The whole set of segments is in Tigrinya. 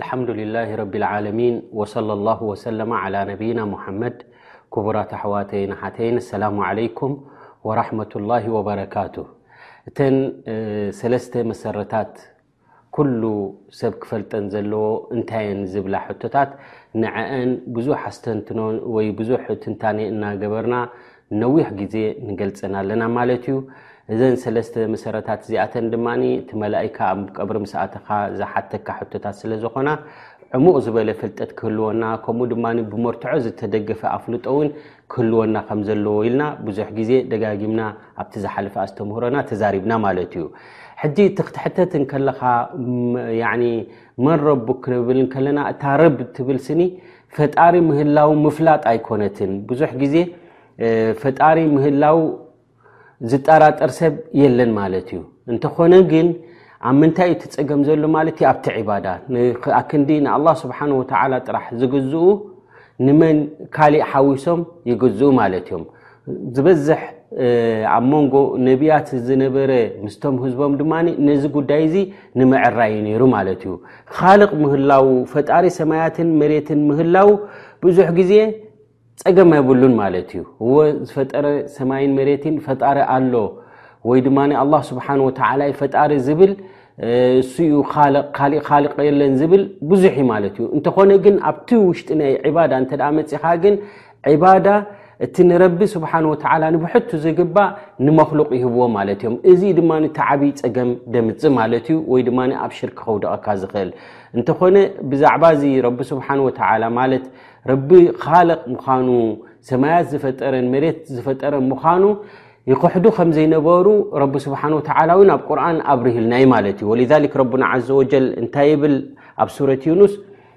ኣልሓምዱሊላሂ ረቢል ዓለሚን ወሰለላሁ ወሰለመ ዓላ ነቢይና ሙሓመድ ክቡራት ኣሕዋተይን ኣሓተይን ኣሰላሙ ዓለይኩም ወራሕመቱላሂ ወበረካቱ እተን ሰለስተ መሰረታት ኩሉ ሰብ ክፈልጠን ዘለዎ እንታየን ዝብላ ሕቶታት ንዐአን ብዙሕ ኣስተንትኖ ወይ ብዙሕ ትንታኔ እናገበርና ነዊሕ ግዜ ንገልጸን ኣለና ማለት እዩ። እዘን ሰለስተ መሰረታት እዚኣተን ድማ እቲ መላኢካ ኣብ ቀብሪ ምስ ኣተኻ ዝሓተካ ሕቶታት ስለ ዝኾና ዕሙቕ ዝበለ ፍልጠት ክህልወና ከምኡ ድማ ብመርትዖ ዝተደገፈ ኣፍልጦ እውን ክህልወና ከም ዘለዎ ኢልና ብዙሕ ግዜ ደጋጊምና ኣብቲ ዝሓለፈ ኣስተምህሮና ተዛሪብና ማለት እዩ። ሕጂ እቲ ክትሕተት እንከለኻ መን ረቡክ ንብል እንከለና እታ ረብ እትብል ስኒ ፈጣሪ ምህላው ምፍላጥ ኣይኮነትን ብዙሕ ግዜ ፈጣሪ ምህላው ዝጠራጠር ሰብ የለን ማለት እዩ እንተኾነ ግን ኣብ ምንታይ እዩ ትፀገም ዘሎ ማለት ዩ ኣብቲ ዕባዳ ኣክንዲ ንኣላ ስብሓን ወተላ ጥራሕ ዝግዝኡ ንመን ካሊእ ሓዊሶም ይግዝኡ ማለት እዮም ዝበዝሕ ኣብ መንጎ ነቢያት ዝነበረ ምስቶም ህዝቦም ድማ ነዚ ጉዳይ እዚ ንምዕራይ እዩ ነይሩ ማለት እዩ ካልቅ ምህላው ፈጣሪ ሰማያትን መሬትን ምህላው ብዙሕ ግዜ ፀገም ኣይብሉን ማለት እዩ እዎ ዝፈጠረ ሰማይን መሬትን ፈጣሪ ኣሎ ወይ ድማ ኣላ ስብሓን ወተላ ዩ ፈጣሪ ዝብል እሱዩ ካልቅ ካሊእ ካልቅ የለን ዝብል ብዙሕ እዩ ማለት እዩ እንተኾነ ግን ኣብቲ ውሽጢ ናይ ዕባዳ እንተ መፅኻ ግን ዕባዳ እቲ ንረቢ ስብሓን ወተላ ንብሕቱ ዝግባእ ንመክሉቅ ይህብዎ ማለት እዮም እዚ ድማ ተዓብይ ፀገም ደምፅእ ማለት እዩ ወይ ድማ ኣብ ሽርክ ከውድቀካ ዝኽእል እንተኾነ ብዛዕባ እዚ ረቢ ስብሓን ወተላ ማለት ረቢ ካልቅ ምዃኑ ሰማያት ዝፈጠረን መሬት ዝፈጠረን ምዃኑ ይክሕዱ ከም ዘይነበሩ ረቢ ስብሓን ወተላ እውን ኣብ ቁርን ኣብርህልናዩ ማለት እዩ ወ ረቡና ዘ ወጀል እንታይ ይብል ኣብ ሱረት ዩኑስ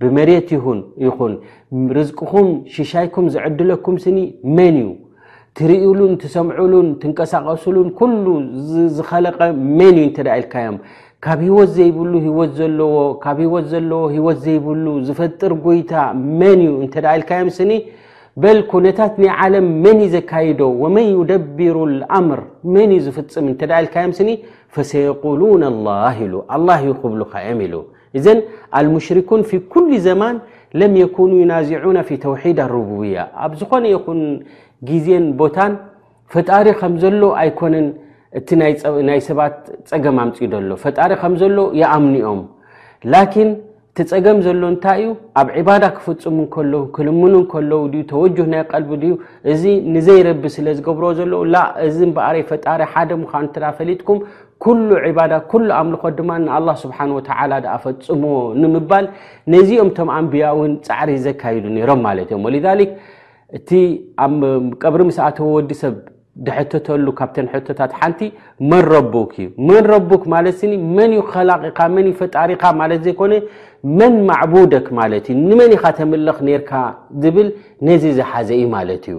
ብመሬት ይኹን ይኹን ርዝቅኹም ሽሻይኩም ዝዕድለኩም ስኒ መን እዩ ትርእሉን ትሰምዑሉን ትንቀሳቀሱሉን ኩሉ ዝኸለቀ መን እዩ እንተደ ኢልካዮም ካብ ሂወት ዘይብሉ ሂወት ዘለዎ ካብ ሂወት ዘለዎ ሂወት ዘይብሉ ዝፈጥር ጎይታ መን እዩ እንተ ኢልካዮም ስኒ በል ኩነታት ናይ ዓለም መን እዩ ዘካይዶ ወመን ዩደቢሩ ልኣምር መን እዩ ዝፍፅም እንተ ኢልካዮም ስኒ ፈሰየቁሉን ኣላ ኢሉ ኣላ እዩ ክብሉካ እዮም ኢሉ እዘን ኣልሙሽሪኩን ፊ ኩሉ ዘማን ለም የኩኑ ዩናዚዑና ፊ ተውሒድ ኣሩቡብያ ኣብ ዝኾነ ይኹን ግዜን ቦታን ፈጣሪ ከም ዘሎ ኣይኮነን እቲ ናይ ሰባት ፀገም ኣምፅ ደሎ ፈጣሪ ከም ዘሎ ይኣምኑ ኦም ላኪን እቲ ፀገም ዘሎ እንታይ እዩ ኣብ ዕባዳ ክፍፅሙ ከለዉ ክልምኑ ከለዉ ድዩ ተወጅህ ናይ ቀልቢ ድዩ እዚ ንዘይረቢ ስለ ዝገብሮ ዘለዉ ላ እዚ በኣረይ ፈጣሪ ሓደ ምዃኑ እተፈሊጥኩም ኩሉ ዕባዳ ኩሉ ኣምልኾ ድማ ንኣላ ስብሓን ወተላ ድኣ ፈፅሞ ንምባል ነዚኦም ቶም ኣንብያ እውን ፃዕሪ ዘካይዱ ነይሮም ማለት እዮም ወ እቲ ቀብሪ ምስኣተወ ወዲ ሰብ ድሕተተሉ ካብተን ሕቶታት ሓንቲ መን ረቡክ እዩ መን ረቡክ ማለት ስኒ መን እዩ ከላቂካ መን እዩ ፈጣሪካ ማለት ዘይኮነ መን ማዕቡደክ ማለት እዩ ንመን ኢካ ተምልኽ ነርካ ዝብል ነዚ ዝሓዘ እዩ ማለት እዩ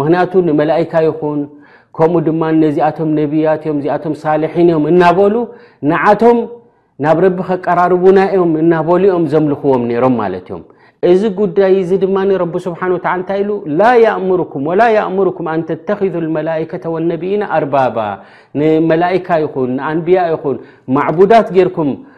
ምክንያቱ ንመላእካ ይኹን ከምኡ ድማ ነዚኣቶም ነብያት እዮም እዚኣቶም ሳልሒን እዮም እናበሉ ንዓቶም ናብ ረቢ ከቀራርቡና እዮም እናበሉ እዮም ዘምልኽዎም ነይሮም ማለት እዮም እዚ ጉዳይ እዚ ድማ ረቢ ስብሓን ወ እንታይ ኢሉ ላ የእምርኩም ወላ የእምርኩም ኣንተተኪዙ መላእከተ ወነብይና ኣርባባ ንመላእካ ይኹን ንኣንብያ ይኹን ማዕቡዳት ጌርኩም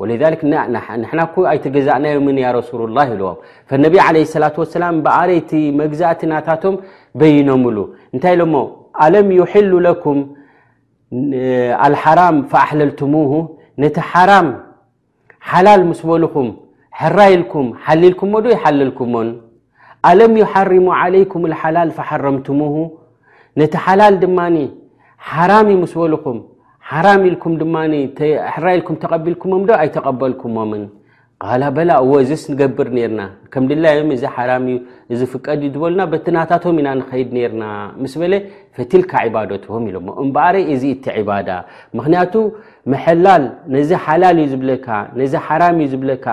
ወልዛልክ ንሕና እኮ ኣይተገዛእናዮምን ያ ረሱሉላህ ኢልዎም ፈነቢ ዓለ ሰላት ወሰላም በኣረይቲ መግዛእቲ ናታቶም በይኖምሉ እንታይ ኢሎሞ ኣለም ዩሕሉ ለኩም ኣልሓራም ፈኣሕለልትሙሁ ነቲ ሓራም ሓላል ምስ በልኹም ሕራይልኩም ሓሊልኩሞ ዶ ይሓለልኩሞን ኣለም ይሓርሙ ዓለይኩም ልሓላል ፈሓረምትሙሁ ነቲ ሓላል ድማ ሓራም ዩ ምስ በልኹም ሓራም ኢልኩም ድማ ሕራ ኢልኩም ተቐቢልኩሞም ዶ ኣይተቐበልኩሞምን ቃላ በላ እዎ እዚስ ንገብር ነርና ከም ድላዮም እዚ ሓራም እዩ እዚ ፍቀድ እዩ ዝበሉና በቲ ናታቶም ኢና ንኸይድ ነርና ምስ በለ ፈትልካ ዕባደትዎም ኢሎሞ እምበኣረ እዚ እቲ ዕባዳ ምክንያቱ ምሐላል ነዚ ሓላል እዩ ዝብለካ ነዚ ሓራም እዩ ዝብለካ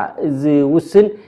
ዝውስን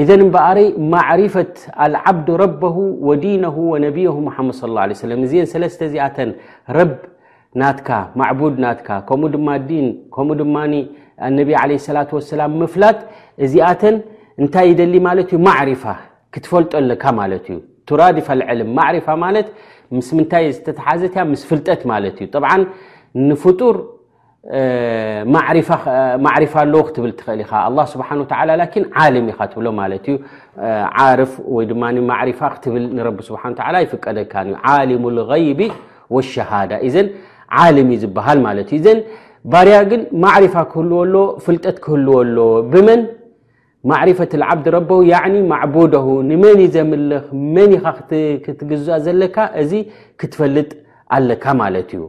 ኢዘን እምበኣረይ ማዕሪፈት ኣልዓብዱ ረበሁ ወዲነሁ ወነብየሁ ሙሓመድ ስ ላ ሰለም እዚን ሰለስተ እዚኣተን ረብ ናትካ ማዕቡድ ናትካ ከምኡ ድማ ዲን ከምኡ ድማ ኣነቢ ዓለ ሰላት ወሰላም ምፍላጥ እዚኣተን እንታይ ይደሊ ማለት እዩ ማዕሪፋ ክትፈልጦ ኣለካ ማለት እዩ ቱራድፍ ኣልዕልም ማዕሪፋ ማለት ምስ ምንታይ ዝተተሓዘት እያ ምስ ፍልጠት ማለት እዩ ጠብዓ ንፍጡር ማዕሪፋ ኣለዎ ክትብል ትኽእል ኢኻ ኣላ ስብሓን ወተላ ላኪን ዓልም ኢኻ ትብሎ ማለት እዩ ዓርፍ ወይ ድማ ማዕሪፋ ክትብል ንረቢ ስብሓን ተላ ይፍቀደካን እዩ ዓሊሙ ልይቢ ወሸሃዳ እዘን ዓልም እዩ ዝበሃል ማለት እዩ እዘን ባርያ ግን ማዕሪፋ ክህልዎ ኣሎ ፍልጠት ክህልዎ ኣሎ ብመን ማዕሪፈት ዓብዲ ረቦ ያኒ ማዕቡደሁ ንመን እዩ ዘምልኽ መን ኢኻ ክትግዛ ዘለካ እዚ ክትፈልጥ ኣለካ ማለት እዩ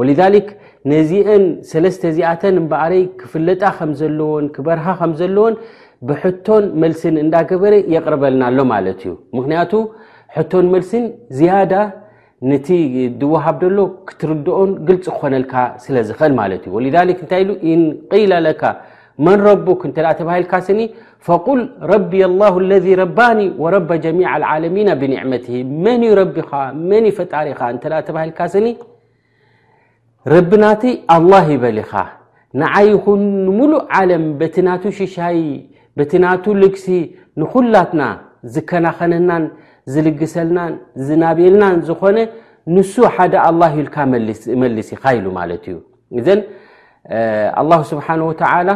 ወልሊክ ነዚአን ሰለስተ እዚኣተን እምበኣረይ ክፍለጣ ከም ዘለዎን ክበርሃ ከም ዘለዎን ብሕቶን መልስን እንዳገበረ የቕርበልና ኣሎ ማለት እዩ ምክንያቱ ሕቶን መልስን ዝያዳ ነቲ ድወሃብ ደሎ ክትርድኦን ግልፂ ክኾነልካ ስለ ዝኽእል ማለት እዩ ወልክ እንታይ ኢሉ ን ቂለ ለካ መን ረቡክ እንተ ተባሂልካ ስኒ ፈቁል ረቢ ላሁ ለذ ረባኒ ወረባ ጀሚ ዓለሚና ብኒዕመት መን እዩ ረቢኻ መን ዩ ፈጣሪኻ እተ ተባሂልካ ስኒ ረቢ ናተይ ኣላህ ይበል ኢኻ ንዓይ ይኹን ንምሉእ ዓለም በቲ ናቱ ሽሻይ በቲ ናቱ ልግሲ ንኹላትና ዝከናኸነናን ዝልግሰልናን ዝናብየልናን ዝኾነ ንሱ ሓደ ኣላህ ኢልካ መልስ ኢኻ ኢሉ ማለት እዩ እዘን ኣላሁ ስብሓን ወተዓላ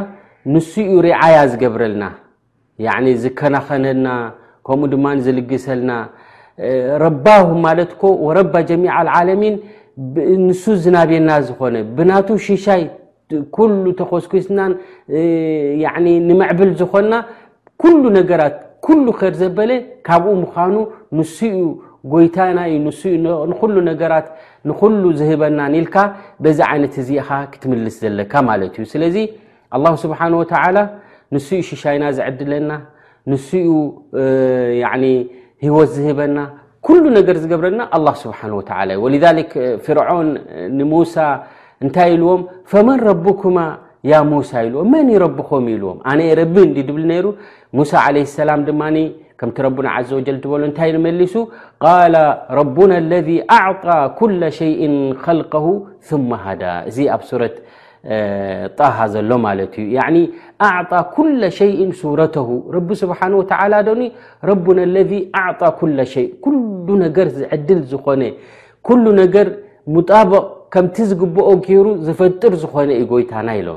ንሱ እዩ ርዓያ ዝገብረልና ያዕኒ ዝከናኸነልና ከምኡ ድማ ዝልግሰልና ረባሁ ማለት ኮ ወረባ ጀሚዓ ዓለሚን ንሱ ዝናብና ዝኾነ ብናቱ ሽሻይ ኩሉ ተኮስኪስናን ንምዕብል ዝኾና ኩሉ ነገራት ኩሉ ከር ዘበለ ካብኡ ምዃኑ ንሱ ዩ ጎይታና ዩ ንሱ ንኩሉ ነገራት ንኩሉ ዝህበናን ኢልካ በዚ ዓይነት እዚኻ ክትምልስ ዘለካ ማለት እዩ ስለዚ ኣላሁ ስብሓን ወተዓላ ንሱ ዩ ሽሻይና ዝዕድለና ንሱ ዩ ህይወት ዝህበና ኩሉ ነገር ዝገብረና ኣላ ስብሓን ወተላ እዩ ወ ፍርዖን ንሙሳ እንታይ ኢልዎም ፈመን ረብኩማ ያ ሙሳ ኢልዎም መን ይረብኹም ኢልዎም ኣነ ረቢ እንዲ ድብል ነይሩ ሙሳ ዓለ ሰላም ድማ ከምቲ ረቡና ዘ ወጀል ትበሎ እንታይ ንመሊሱ ቃል ረቡና ለذ ኣዕጣ ኩለ ሸይእን ኸልቀሁ ثመ ሃዳ እዚ ኣብ ሱረት ጣሃ ዘሎ ማለት እዩ ያኒ ኣዕጣ ኩለ ሸይን ሱረተሁ ረቢ ስብሓን ወተዓላ ዶኒ ረቡና ለዚ ኣዕጣ ኩለ ሸይ ኩሉ ነገር ዝዕድል ዝኾነ ኩሉ ነገር ሙጣበቕ ከምቲ ዝግብኦ ገይሩ ዝፈጥር ዝኾነ እዩ ጎይታና ኢሎ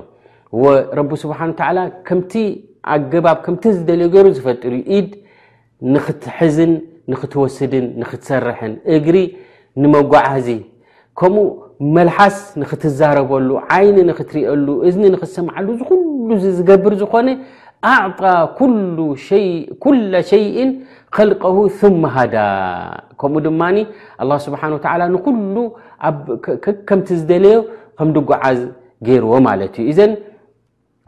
ረቢ ስብሓን ወተዓላ ከምቲ ኣገባብ ከምቲ ዝደልዮ ገይሩ ዝፈጥር እዩ ኢድ ንክትሕዝን ንክትወስድን ንክትሰርሕን እግሪ ንመጓዓዚ ከምኡ መልሓስ ንክትዛረበሉ ዓይኒ ንክትሪእሉ እዝኒ ንክትሰምዓሉ ዝኩሉ ዝገብር ዝኮነ ኣዕጣ ኩለ ሸይእን ከልቀሁ ثመ ሃዳ ከምኡ ድማ ኣላ ስብሓን ወተላ ንኩሉ ከምቲ ዝደለዮ ከምድጓዓዝ ገይርዎ ማለት እዩ እዘን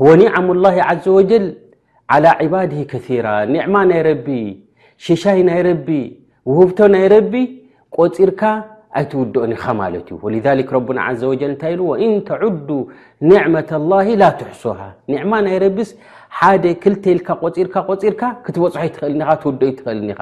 ወኒዓሙ ላ ዓዘ ወጀል ዓላ ዕባድ ከራ ኒዕማ ናይ ረቢ ሽሻይ ናይ ረቢ ውህብቶ ናይ ረቢ ቆፂርካ ኣይትውድኦን ኢኻ ማለት እዩ ወ ረቡና ዘ ወጀል እንታይ ኢሉ ወእን ተዑዱ ኒዕመት ላ ላ ትሕሱሃ ኒዕማ ናይ ረቢስ ሓደ ክልተ ኢልካ ቆፂርካ ቆፂርካ ክትበፅሖ ኣይትኽእልኒ ኢኻ ትውድኦ ኣይትኽእልኒ ኢኻ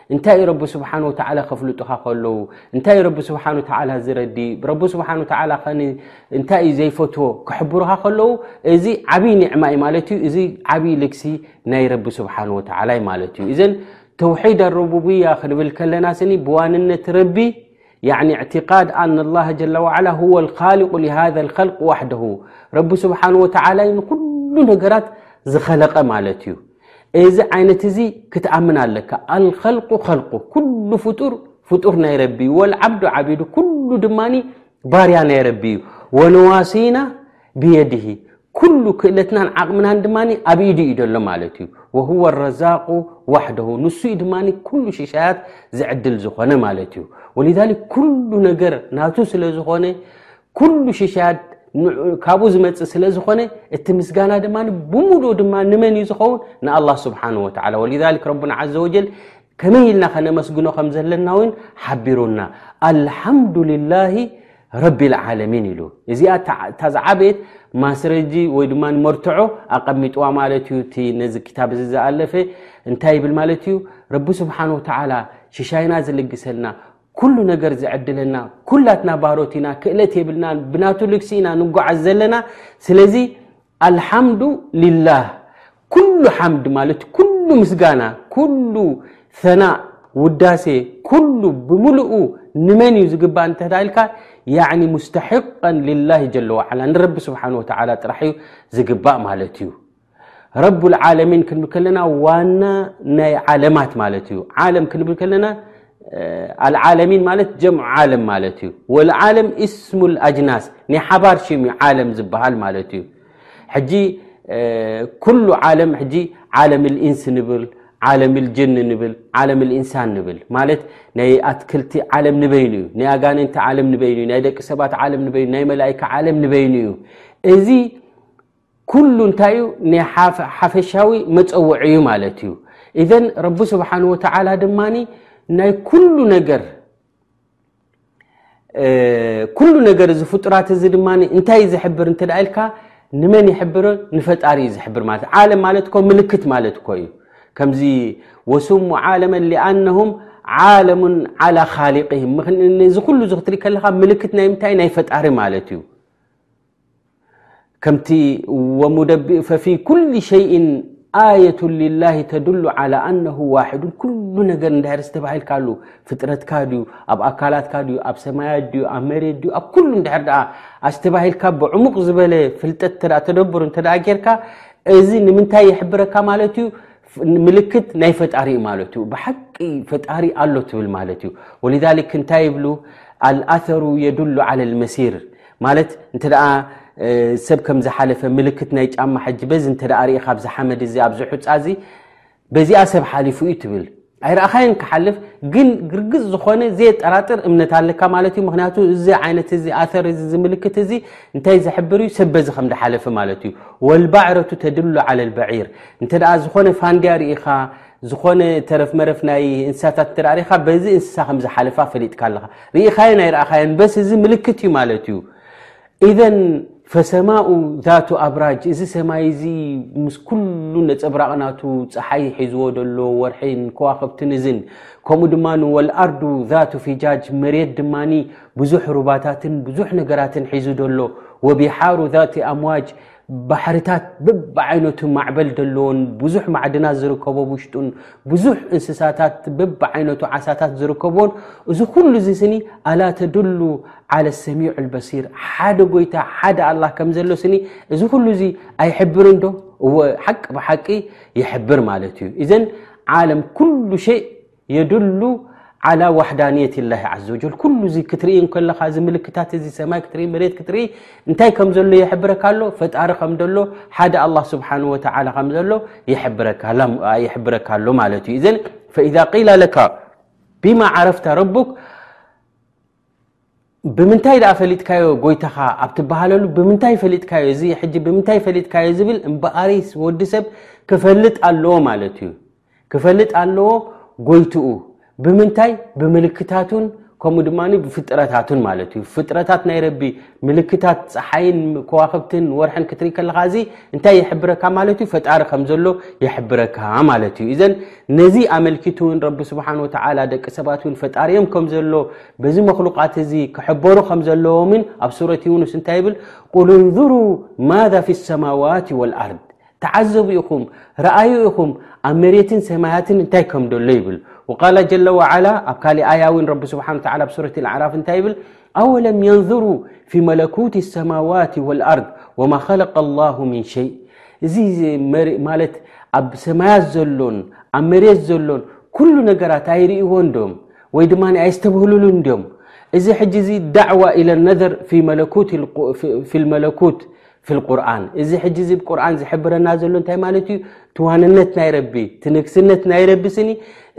እንታይ እዩ ረቢ ስብሓን ወተዓላ ከፍልጡኻ ከለዉ እንታይ እዩ ረቢ ስብሓን ወተዓላ ዝረዲ ረቢ ስብሓን ወተዓላ ከ እንታይ እዩ ዘይፈትዎ ክሕብሩኻ ከለዉ እዚ ዓብዪ ኒዕማ እዩ ማለት እዩ እዚ ዓብዪ ልግሲ ናይ ረቢ ስብሓን ወተዓላ ዩ ማለት እዩ እዘን ተውሒድ ኣረቡብያ ክንብል ከለና ስኒ ብዋንነት ረቢ ያኒ እዕትቃድ ኣን ላሃ ጀላ ዋዓላ ሁወ ልካሊቁ ሃዘ ልከልቅ ዋሕደሁ ረቢ ስብሓን ወተዓላ ዩ ንኩሉ ነገራት ዝኸለቀ ማለት እዩ እዚ ዓይነት እዚ ክትኣምን ኣለካ ኣልኸልቁ ኸልቁ ኩሉ ፍጡር ፍጡር ናይ ረቢ እዩ ወልዓብዱ ዓቢዱ ኩሉ ድማ ባርያ ናይ ረቢ እዩ ወነዋሲና ብየድሂ ኩሉ ክእለትናን ዓቕምናን ድማ ኣብ ኢዱ እዩ ዘሎ ማለት እዩ ወህወ ረዛቁ ዋሕደሁ ንሱ እዩ ድማ ኩሉ ሽሻያት ዝዕድል ዝኾነ ማለት እዩ ወልዛሊክ ኩሉ ነገር ናቱ ስለ ዝኾነ ኩሉ ሽሻያድ ካብኡ ዝመፅእ ስለ ዝኾነ እቲ ምስጋና ድማ ብሙሉ ድማ ንመን እዩ ዝኸውን ንኣላ ስብሓን ወላ ወሊክ ረብና ዘ ወጀል ከመይ ኢልና ከነመስግኖ ከም ዘለና እውን ሓቢሩና ኣልሓምዱልላ ረቢ ዓለሚን ኢሉ እዚኣ እታ ዝዓበየት ማስረጂ ወይ ድማ መርትዖ ኣቀሚጥዋ ማለት እዩ እቲ ነዚ ክታብ እዚ ዝኣለፈ እንታይ ይብል ማለት እዩ ረቢ ስብሓን ወተዓላ ሽሻይና ዝልግሰልና ኩሉ ነገር ዝዕድለና ኩላትና ባሮት ኢና ክእለት የብልና ብናቱ ልግሲ ኢና ንጓዓዝ ዘለና ስለዚ ኣልሓምዱ ልላህ ኩሉ ሓምድ ማለት ኩሉ ምስጋና ኩሉ ሰናእ ውዳሴ ኩሉ ብምልኡ ንመን እዩ ዝግባእ እንተ ኢልካ ያኒ ሙስተሕቀን ልላሂ ጀለዋዓላ ንረቢ ስብሓን ወተዓላ ጥራሕ እዩ ዝግባእ ማለት እዩ ረብዓለሚን ክንብል ከለና ዋና ናይ ዓለማት ማለት እዩ ዓለም ክንብል ከለና ኣልዓለሚን ማለት ጀምዑ ዓለም ማለት እዩ ወልዓለም እስሙ ኣጅናስ ናይ ሓባር ሽም እዩ ዓለም ዝበሃል ማለት እዩ ሕጂ ኩሉ ዓለም ሕጂ ዓለም ልእንስ ንብል ዓለም ልጅኒ ንብል ዓለም ልእንሳን ንብል ማለት ናይ ኣትክልቲ ዓለም ንበይኑ እዩ ናይ ኣጋነንቲ ዓለም ንበይኑ እዩ ናይ ደቂ ሰባት ዓለም ንበይኑ ናይ መላእካ ዓለም ንበይኑ እዩ እዚ ኩሉ እንታይ እዩ ናይ ሓፈሻዊ መፀውዒ እዩ ማለት እዩ እዘን ረቢ ስብሓን ወተዓላ ድማ ናይ ኩሉ ነገር ኩሉ ነገር እዚ ፍጡራት እዚ ድማ እንታይ ዝሕብር እንተ ኢልካ ንመን ይሕብር ንፈጣሪ እዩ ዝሕብር ማለት እ ዓለም ማለት እኮ ምልክት ማለት እኮ እዩ ከምዚ ወስሙ ዓለመ ሊኣነሁም ዓለሙ ዓላ ካሊቅም እዚ ኩሉ እዚ ክትርኢ ከለካ ምልክት ናይ ምንታይ ናይ ፈጣሪ ማለት እዩ ከምቲ ወሙደቢእ ፈፊ ኩል ሸይን ኣየቱ ሊላሂ ተድሉ ዓላ ኣነሁ ዋሕዱን ኩሉ ነገር እንድሕር ዝተባሂልካ ኣሉ ፍጥረትካ ድዩ ኣብ ኣካላትካ ድዩ ኣብ ሰማያት ድዩ ኣብ መሬት ድዩ ኣብ ኩሉ እንድሕር ደኣ ኣስተባሂልካ ብዕሙቕ ዝበለ ፍልጠት እተ ተደብሩ እንተ ጌርካ እዚ ንምንታይ ይሕብረካ ማለት እዩ ምልክት ናይ ፈጣሪ እዩ ማለት እዩ ብሓቂ ፈጣሪ ኣሎ ትብል ማለት እዩ ወልዛሊክ እንታይ ይብሉ ኣልኣተሩ የድሉ ዓላ ልመሲር ማለት እንተ ሰብ ከምዝሓለፈ ምልክት ናይ ጫማ ሕጂ በዚ እተ ርኢካ ኣብዚ ሓመድ እዚ ኣብዚ ሑፃ እዚ በዚኣ ሰብ ሓሊፉ እዩ ትብል ኣይረእኻየን ክሓልፍ ግን ግርግፅ ዝኾነ ዘየጠራጥር እምነት ኣለካ ማለት እዩ ምክንያቱ እዚ ዓይነት እዚ ኣር እዚ ዝምልክት እዚ እንታይ ዝሕብር እዩ ሰብ በዚ ከም ዝሓለፊ ማለት እዩ ወልባዕረቱ ተድሉ ዓለ ልበዒር እንተ ዝኾነ ፋንድያ ርኢኻ ዝኾነ ተረፍ መረፍ ናይ እንስሳታት እንተ ሪኻ በዚ እንስሳ ከም ዝሓልፋ ፈሊጥካ ኣለኻ ርኢኻየን ኣይረኣኻየን በስ እዚ ምልክት እዩ ማለት እዩ ኢዘን ፈሰማኡ ዛቱ ኣብራጅ እዚ ሰማይ እዚ ምስ ኩሉ ነፀብራቕናቱ ፀሓይ ሒዝዎ ደሎ ወርሒን ከዋኸብትን እዝን ከምኡ ድማ ወልኣርዱ ዛቱ ፊጃጅ መሬት ድማ ብዙሕ ሩባታትን ብዙሕ ነገራትን ሒዙ ደሎ ወቢሓሩ ዛቲ ኣምዋጅ ባሕርታት በብዓይነቱ ማዕበል ዘለዎን ብዙሕ ማዕድናት ዝርከቦ ውሽጡን ብዙሕ እንስሳታት በብዓይነቱ ዓሳታት ዝርከብዎን እዚ ኩሉ እዚ ስኒ ኣላ ተድሉ ዓለ ሰሚዑ ልበሲር ሓደ ጎይታ ሓደ ኣላ ከም ዘሎ ስኒ እዚ ኩሉ እዚ ኣይሕብርን ዶ እወ ሓቂ ብሓቂ ይሕብር ማለት እዩ እዘን ዓለም ኩሉ ሸይ የዱሉ ዓላ ዋሕዳንየት ላሂ ዓዘ ወጀል ኩሉ እዚ ክትርኢ ከለኻ እዚ ምልክታት እዚ ሰማይ ክትርኢ መሬት ክትርኢ እንታይ ከም ዘሎ ይሕብረካ ኣሎ ፈጣሪ ከም ደሎ ሓደ ኣላ ስብሓን ወተላ ከም ዘሎ ይሕብረካ ኣሎ ማለት እዩ እዘ ፈኢዛ ቂላ ለካ ብማ ዓረፍታ ረቡክ ብምንታይ ደኣ ፈሊጥካዮ ጎይታኻ ኣብ ትበሃለሉ ብምንታይ ፈሊጥካዮ እዚ ሕጂ ብምንታይ ፈሊጥካዮ ዝብል እምበኣሪስ ወዲ ሰብ ክፈልጥ ኣለዎ ማለት እዩ ክፈልጥ ኣለዎ ጎይትኡ ብምንታይ ብምልክታቱን ከምኡ ድማ ብፍጥረታቱን ማለት እዩ ፍጥረታት ናይ ረቢ ምልክታት ፀሓይን ከዋክብትን ወርሕን ክትርኢ ከለካ እዚ እንታይ ይሕብረካ ማለት እዩ ፈጣሪ ከም ዘሎ ይሕብረካ ማለት እዩ እዘን ነዚ ኣመልኪቱ እውን ረቢ ስብሓን ወተዓላ ደቂ ሰባት እውን ፈጣሪኦም ከም ዘሎ በዚ መክሉቃት እዚ ክሕበሩ ከም ዘለዎምን ኣብ ሱረት ዩኑስ እንታይ ይብል ቁል እንዙሩ ማዛ ፊ ሰማዋት ወልኣርድ ተዓዘቡ ኢኹም ረኣዩ ኢኹም ኣብ መሬትን ሰማያትን እንታይ ከም ደሎ ይብል ቃላ ጀለ ዋዓላ ኣብ ካልእ ኣያ እውን ረቢ ስብሓ ብ ሱረት ኣዕራፍ እንታይ ይብል ኣወለም የንظሩ ፊ መለኩት ሰማዋት ወልኣርድ ወማ ኸለቀ ላሁ ምን ሸይ እዚ ማለት ኣብ ሰማያት ዘሎን ኣብ መሬት ዘሎን ኩሉ ነገራት ኣይርእዎን ዶም ወይ ድማ ኣይስተብህሉሉ እንድዮም እዚ ሕጂ እዚ ዳዕዋ ኢለ ነር ፊ መለኩት ፊል ቁርን እዚ ሕጂ እዚ ቁርን ዝሕብረና ዘሎ እንታይ ማለት እዩ ትዋንነት ናይ ረቢ ትንግስነት ናይ ረቢ ስኒ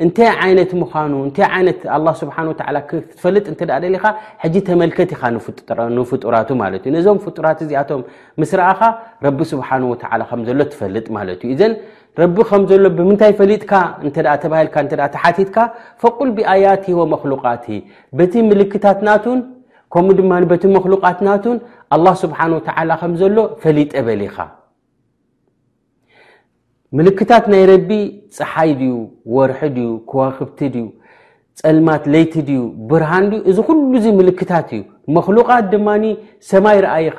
እንታይ ዓይነት ምዃኑ እንታይ ዓይነት ኣላ ስብሓን ወተላ ክትፈልጥ እንተ ደሊኻ ሕጂ ተመልከት ኢኻ ንፍጡራቱ ማለት እዩ ነዞም ፍጡራት እዚኣቶም ምስ ረኣኻ ረቢ ስብሓን ወተላ ከም ዘሎ ትፈልጥ ማለት እዩ እዘን ረቢ ከም ዘሎ ብምንታይ ፈሊጥካ እንተ ተባሂልካ እተ ተሓቲትካ ፈቁል ብኣያት ወመክሉቃት በቲ ምልክታትናቱን ከምኡ ድማ በቲ መክሉቃት ናቱን ኣላ ስብሓን ወተላ ከም ዘሎ ፈሊጠ በሊኻ ምልክታት ናይ ረቢ ፀሓይ ድዩ ወርሒ ድዩ ክዋክብቲ ድዩ ፀልማት ለይቲ ድዩ ብርሃን ድዩ እዚ ኩሉ ዚ ምልክታት እዩ መክሉቃት ድማ ሰማይ ረኣይኻ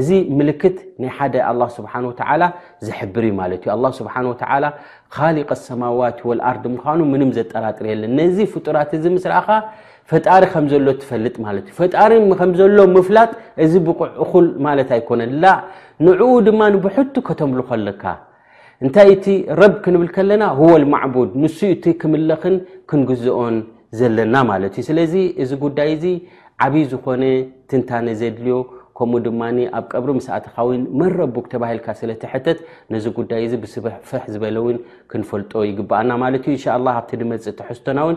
እዚ ምልክት ናይ ሓደ ኣላ ስብሓን ወተዓላ ዝሕብር እዩ ማለት እዩ ኣላ ስብሓን ወተዓላ ካሊቀ ሰማዋት ወልኣርድ ምዃኑ ምንም ዘጠራጥር የለን ነዚ ፍጡራት እዚ ምስ ረኣኻ ፈጣሪ ከም ዘሎ ትፈልጥ ማለት እዩ ፈጣሪ ከም ዘሎ ምፍላጥ እዚ ብቑዕ እኹል ማለት ኣይኮነን ላ ንዕኡ ድማ ንብሕቱ ከተምልኾ ኣለካ እንታይ እቲ ረብ ክንብል ከለና ሁወ ልማዕቡድ ንሱ ዩ እቲ ክምለኽን ክንግዝኦን ዘለና ማለት እዩ ስለዚ እዚ ጉዳይ እዚ ዓብይ ዝኾነ ትንታነ ዘድልዮ ከምኡ ድማ ኣብ ቀብሪ ምስኣተኻዊን መረቡክ ተባሂልካ ስለተሐተት ነዚ ጉዳይ እዚ ብስፍሕ ዝበለ እውን ክንፈልጦ ይግብኣና ማለት እዩ እንሻ ላ ኣብቲ ድመፅእ ትሕዝቶና እውን